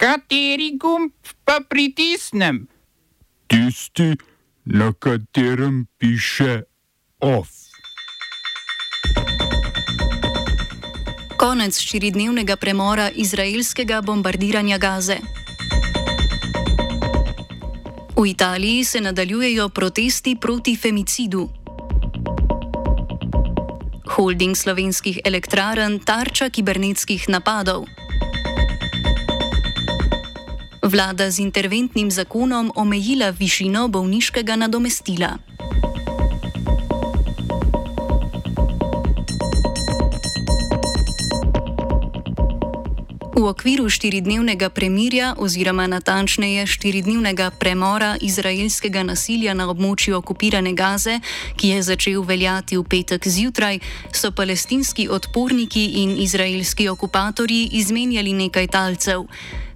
Kateri gumb pa pritisnem? Tisti, na katerem piše OF. Konec štiridnevnega premora izraelskega bombardiranja Gaze. V Italiji se nadaljujejo protesti proti femicidu. Holding slovenskih elektrarn tarča kibernetskih napadov. Vlada z interventnim zakonom omejila višino bolniškega nadomestila. V okviru štiridnevnega premirja oziroma natančneje štiridnevnega premora izraelskega nasilja na območju okupirane Gaze, ki je začel veljati v petek zjutraj, so palestinski odporniki in izraelski okupatorji izmenjali nekaj talcev.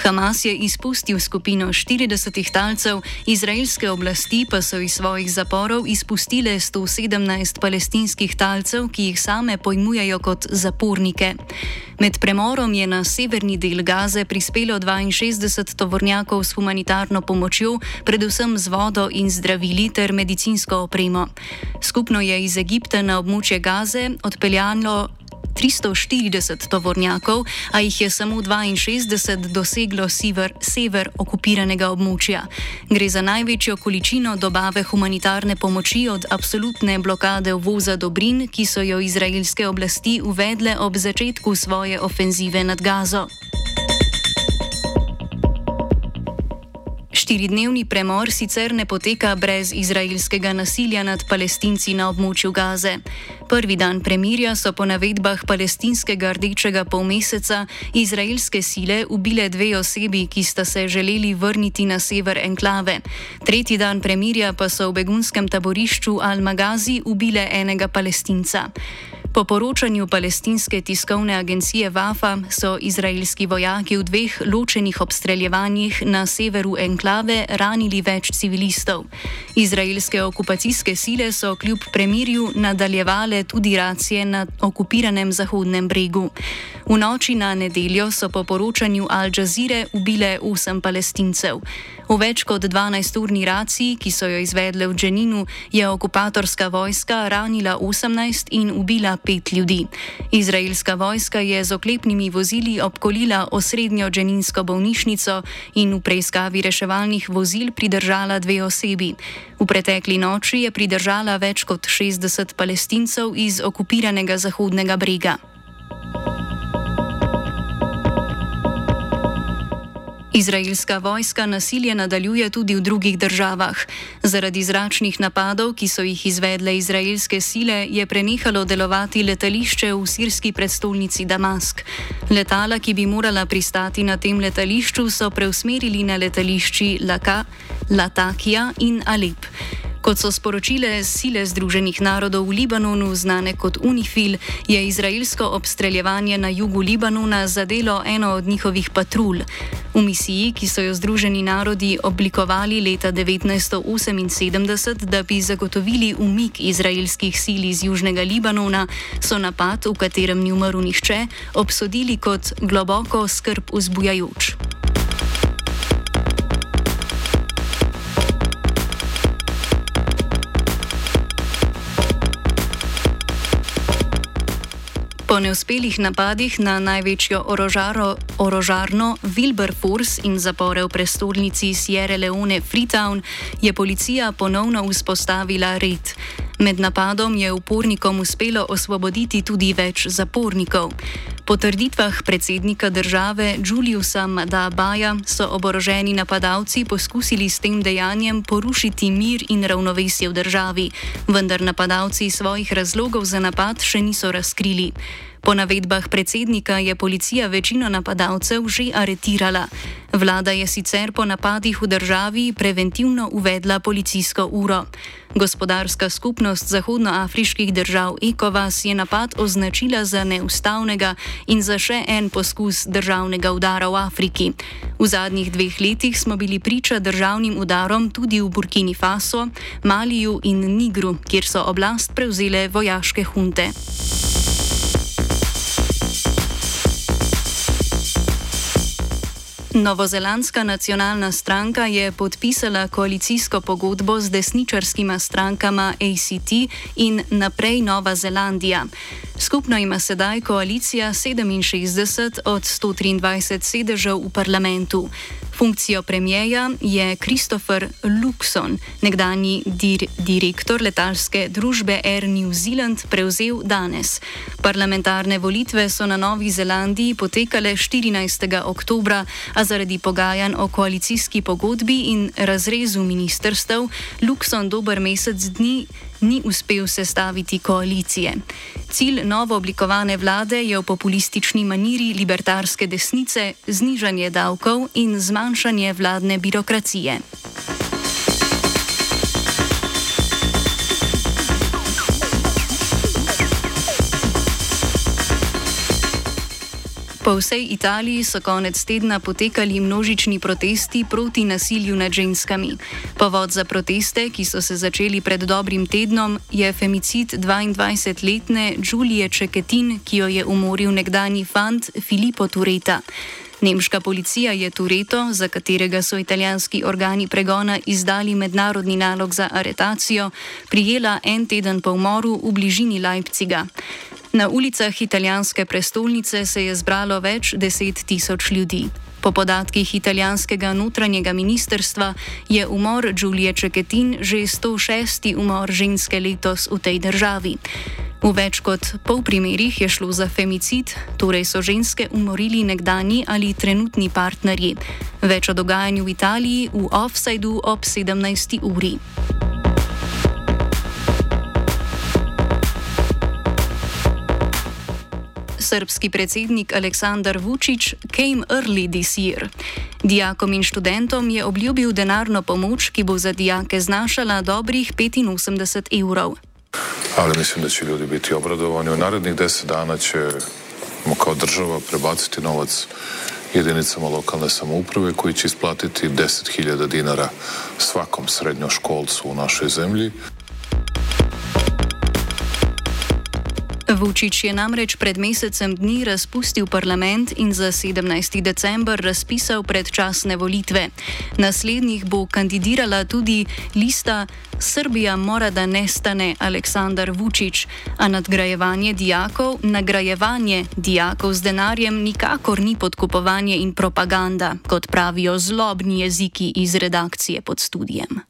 Hamas je izpustil skupino 40 talcev, izraelske oblasti pa so iz svojih zaporov izpustile 117 palestinskih talcev, ki jih same pojmujejo kot zapornike. Med premorom je na severni del Gaze prispelo 62 tovornjakov s humanitarno pomočjo, predvsem z vodo in zdravili ter medicinsko opremo. Skupno je iz Egipta na območje Gaze odpeljalo 340 tovornjakov, a jih je samo 62 doseglo sever, sever okupiranega območja. Gre za največjo količino dobave humanitarne pomoči od absolutne blokade uvoza dobrin, ki so jo izraelske oblasti uvedle ob začetku svoje ofenzive nad Gazo. Štiridnevni premor sicer ne poteka brez izraelskega nasilja nad palestinci na območju Gaze. Prvi dan premirja so po navedbah palestinskega rdečega polmeseca izraelske sile ubile dve osebi, ki sta se želeli vrniti na sever enklave. Tretji dan premirja pa so v begunskem taborišču Al-Magazi ubile enega palestinca. Po poročanju palestinske tiskovne agencije Wafa so izraelski vojaki v dveh ločenih obstreljevanjih na severu enklave ranili več civilistov. Izraelske okupacijske sile so kljub premirju nadaljevale tudi racije na okupiranem Zahodnem bregu. V noči na nedeljo so po poročanju Al Jazeera ubile osem palestincev. V več kot 12-urni raciji, ki so jo izvedle v Dženinu, je okupatorska vojska ranila 18 in ubila 5 ljudi. Izraelska vojska je z oklepnimi vozili obkolila osrednjo dženinsko bolnišnico in v preiskavi reševalnih vozil pridržala dve osebi. V pretekli noči je pridržala več kot 60 palestincev iz okupiranega Zahodnega brega. Izraelska vojska nasilje nadaljuje tudi v drugih državah. Zaradi zračnih napadov, ki so jih izvedle izraelske sile, je prenehalo delovati letališče v sirski predstolnici Damask. Letala, ki bi morala pristati na tem letališču, so preusmerili na letališči Laka, Latakija in Alep. Kot so sporočile sile Združenih narodov v Libanonu, znane kot UNIFIL, je izraelsko obstreljevanje na jugu Libanona zadelo eno od njihovih patrulj. V misiji, ki so jo Združeni narodi oblikovali leta 1978, da bi zagotovili umik izraelskih sil iz južnega Libanona, so napad, v katerem ni umrl nihče, obsodili kot globoko skrb vzbujajoč. Po neuspelih napadih na največjo orožaro, orožarno Wilberforce in zapore v prestolnici Sierra Leone Freetown je policija ponovno vzpostavila red. Med napadom je upornikom uspelo osvoboditi tudi več zapornikov. Po trditvah predsednika države Juliusa Madabaja so oboroženi napadalci poskusili s tem dejanjem porušiti mir in ravnovesje v državi, vendar napadalci svojih razlogov za napad še niso razkrili. Po navedbah predsednika je policija večino napadalcev že aretirala. Vlada je sicer po napadih v državi preventivno uvedla policijsko uro. Gospodarska skupnost zahodnoafriških držav ECOWAS je napad označila za neustavnega in za še en poskus državnega udara v Afriki. V zadnjih dveh letih smo bili priča državnim udarom tudi v Burkini Faso, Maliju in Nigru, kjer so oblast prevzele vojaške hunte. Novozelandska nacionalna stranka je podpisala koalicijsko pogodbo z desničarskima strankama ACT in naprej Nova Zelandija. Skupno ima sedaj koalicija 67 od 123 sedežev v parlamentu. Funkcijo premijeja je Christopher Luxon, nekdani dir direktor letalske družbe Air New Zealand, prevzel danes. Parlamentarne volitve so na Novi Zelandiji potekale 14. oktobra, a zaradi pogajanj o koalicijski pogodbi in razrezu ministrstev Luxon dober mesec dni ni uspel sestaviti koalicije. Cilj novo oblikovane vlade je v populistični maniri libertarske desnice znižanje davkov in zmanjšanje vladne birokracije. Po vsej Italiji so konec tedna potekali množični protesti proti nasilju nad ženskami. Povod za proteste, ki so se začeli pred dobrim tednom, je femicid 22-letne Giulie Čeketin, ki jo je umoril nekdani fant Filippo Tureta. Nemška policija je Tureto, za katerega so italijanski organi pregona izdali mednarodni nalog za aretacijo, prijela en teden po umoru v bližini Leipciga. Na ulicah italijanske prestolnice se je zbralo več deset tisoč ljudi. Po podatkih italijanskega notranjega ministerstva je umor Giulie Čeketin že 106. umor ženske letos v tej državi. V več kot pol primerih je šlo za femicid, torej so ženske umorili nekdani ali trenutni partnerji. Več o dogajanju v Italiji v offsajdu ob 17. uri. Srpski predsednik Aleksandar Vučić came early this year. Dijakom in študentom je obljubil denarno pomoč, ki bo za dijake znašala dobrih 85 evrov. Ali mislim, da će ljudi biti obradovani. U narednih deset dana ćemo kao država prebaciti novac jedinicama lokalne samouprave koji će isplatiti 10.000 dinara svakom srednjoškolcu u našoj zemlji. Vučić je namreč pred mesecem dni razpustil parlament in za 17. december razpisal predčasne volitve. Naslednjih bo kandidirala tudi lista Srbija mora da nestane Aleksandar Vučić, a nadgrajevanje dijakov, nagrajevanje dijakov z denarjem nikakor ni podkupovanje in propaganda, kot pravijo zlobni jeziki iz redakcije pod študijem.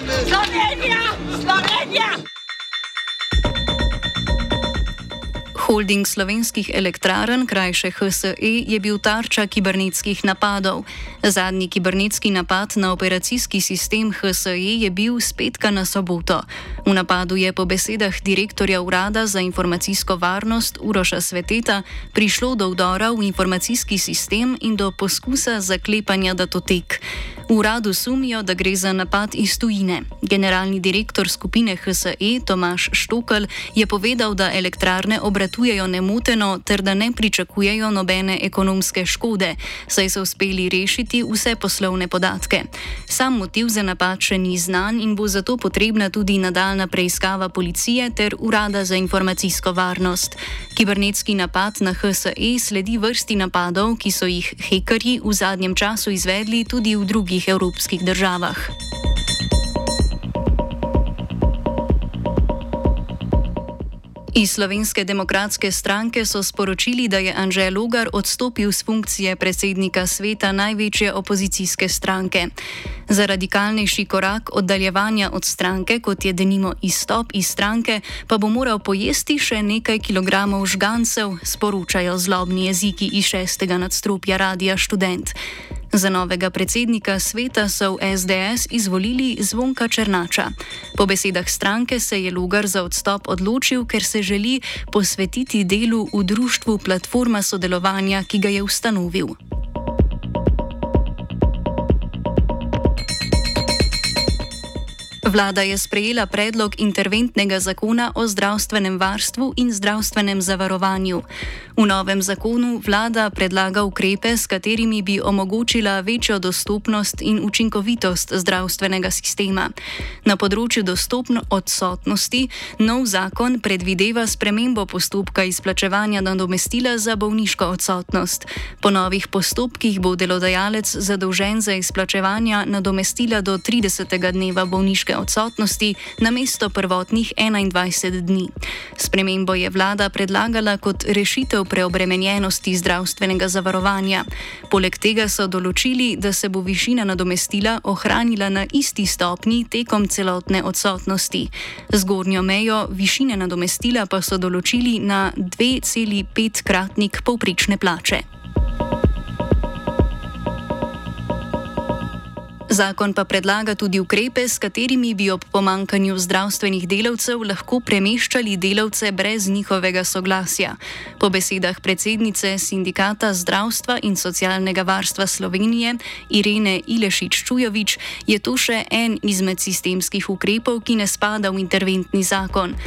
Slovenija! Slovenija! Holding slovenskih elektrarn, krajše HSE, je bil tarča kibernetskih napadov. Zadnji kibernetski napad na operacijski sistem HSE je bil spetka na soboto. V napadu je po besedah direktorja Urada za informacijsko varnost Uroša Sveteta prišlo do vdora v informacijski sistem in do poskusa zaklepanja datotek. V uradu sumijo, da gre za napad iz tujine. Generalni direktor skupine HSE Tomaš Štokal je povedal, da elektrarne obratujejo nemoteno ter da ne pričakujejo nobene ekonomske škode, saj so uspeli rešiti vse poslovne podatke. Sam motiv za napad še ni znan in bo zato potrebna tudi nadaljna preiskava policije ter urada za informacijsko varnost. Kibernetski napad na HSE sledi vrsti napadov, ki so jih hekerji v zadnjem času izvedli tudi v drugih drugih evropskih državah. Iz Slovenske demokratske stranke so sporočili, da je Anžel Logar odstopil z funkcije predsednika sveta največje opozicijske stranke. Za radikalnejši korak oddaljevanja od stranke, kot je denimo izstop iz stranke, pa bo moral pojesti še nekaj kilogramov žgancev, sporočajo zlobni jeziki iz šestega nadstropja Radia Student. Za novega predsednika sveta so v SDS izvolili Zvonka Černača. Po besedah stranke se je Lugar za odstop odločil, ker se želi posvetiti delu v društvu Platforma sodelovanja, ki ga je ustanovil. Vlada je sprejela predlog interventnega zakona o zdravstvenem varstvu in zdravstvenem zavarovanju. V novem zakonu vlada predlaga ukrepe, s katerimi bi omogočila večjo dostopnost in učinkovitost zdravstvenega sistema. Na področju dostopno odsotnosti nov zakon predvideva spremembo postopka izplačevanja nadomestila za bolniško odsotnost. Po novih postopkih bo delodajalec zadolžen za izplačevanje nadomestila do 30. dneva bolniške odsotnosti na mesto prvotnih 21 dni. Spremembo je vlada predlagala kot rešitev preobremenjenosti zdravstvenega zavarovanja. Poleg tega so določili, da se bo višina nadomestila ohranila na isti stopni tekom celotne odsotnosti. Zgornjo mejo višine nadomestila pa so določili na 2,5 kratnik povprečne plače. Zakon pa predlaga tudi ukrepe, s katerimi bi ob pomankanju zdravstvenih delavcev lahko premeščali delavce brez njihovega soglasja. Po besedah predsednice Sindikata zdravstva in socialnega varstva Slovenije Irene Ilešič-Čujovič je to še en izmed sistemskih ukrepov, ki ne spada v interventni zakon.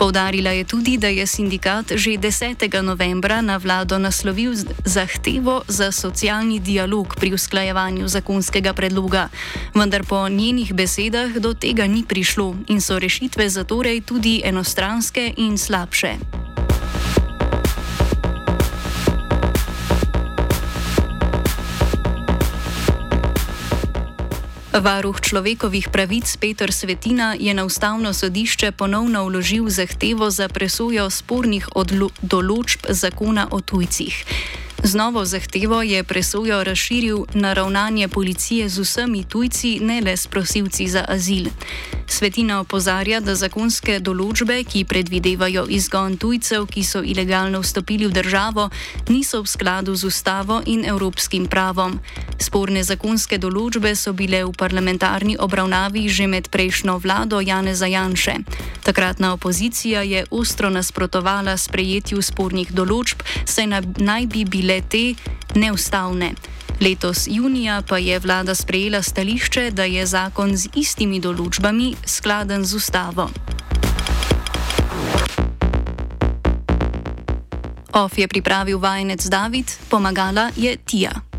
Poudarila je tudi, da je sindikat že 10. novembra na vlado naslovil zahtevo za socialni dialog pri usklajevanju zakonskega predloga, vendar po njenih besedah do tega ni prišlo in so rešitve zatorej tudi enostranske in slabše. Varuh človekovih pravic Petr Svetina je na ustavno sodišče ponovno vložil zahtevo za presojo spornih določb zakona o tujcih. Z novo zahtevo je presojo razširil na ravnanje policije z vsemi tujci, ne le s prosilci za azil. Svetina opozarja, da zakonske določbe, ki predvidevajo izgon tujcev, ki so ilegalno vstopili v državo, niso v skladu z ustavo in evropskim pravom. Sporne zakonske določbe so bile v parlamentarni obravnavi že med prejšnjo vlado Janeza Janše. Takratna opozicija je ostro nasprotovala sprejetju spornih določb, saj naj bi bile te neustavne. Letos junija pa je vlada sprejela stališče, da je zakon z istimi določbami skladen z ustavo. OF je pripravil vajenec David, pomagala je Tija.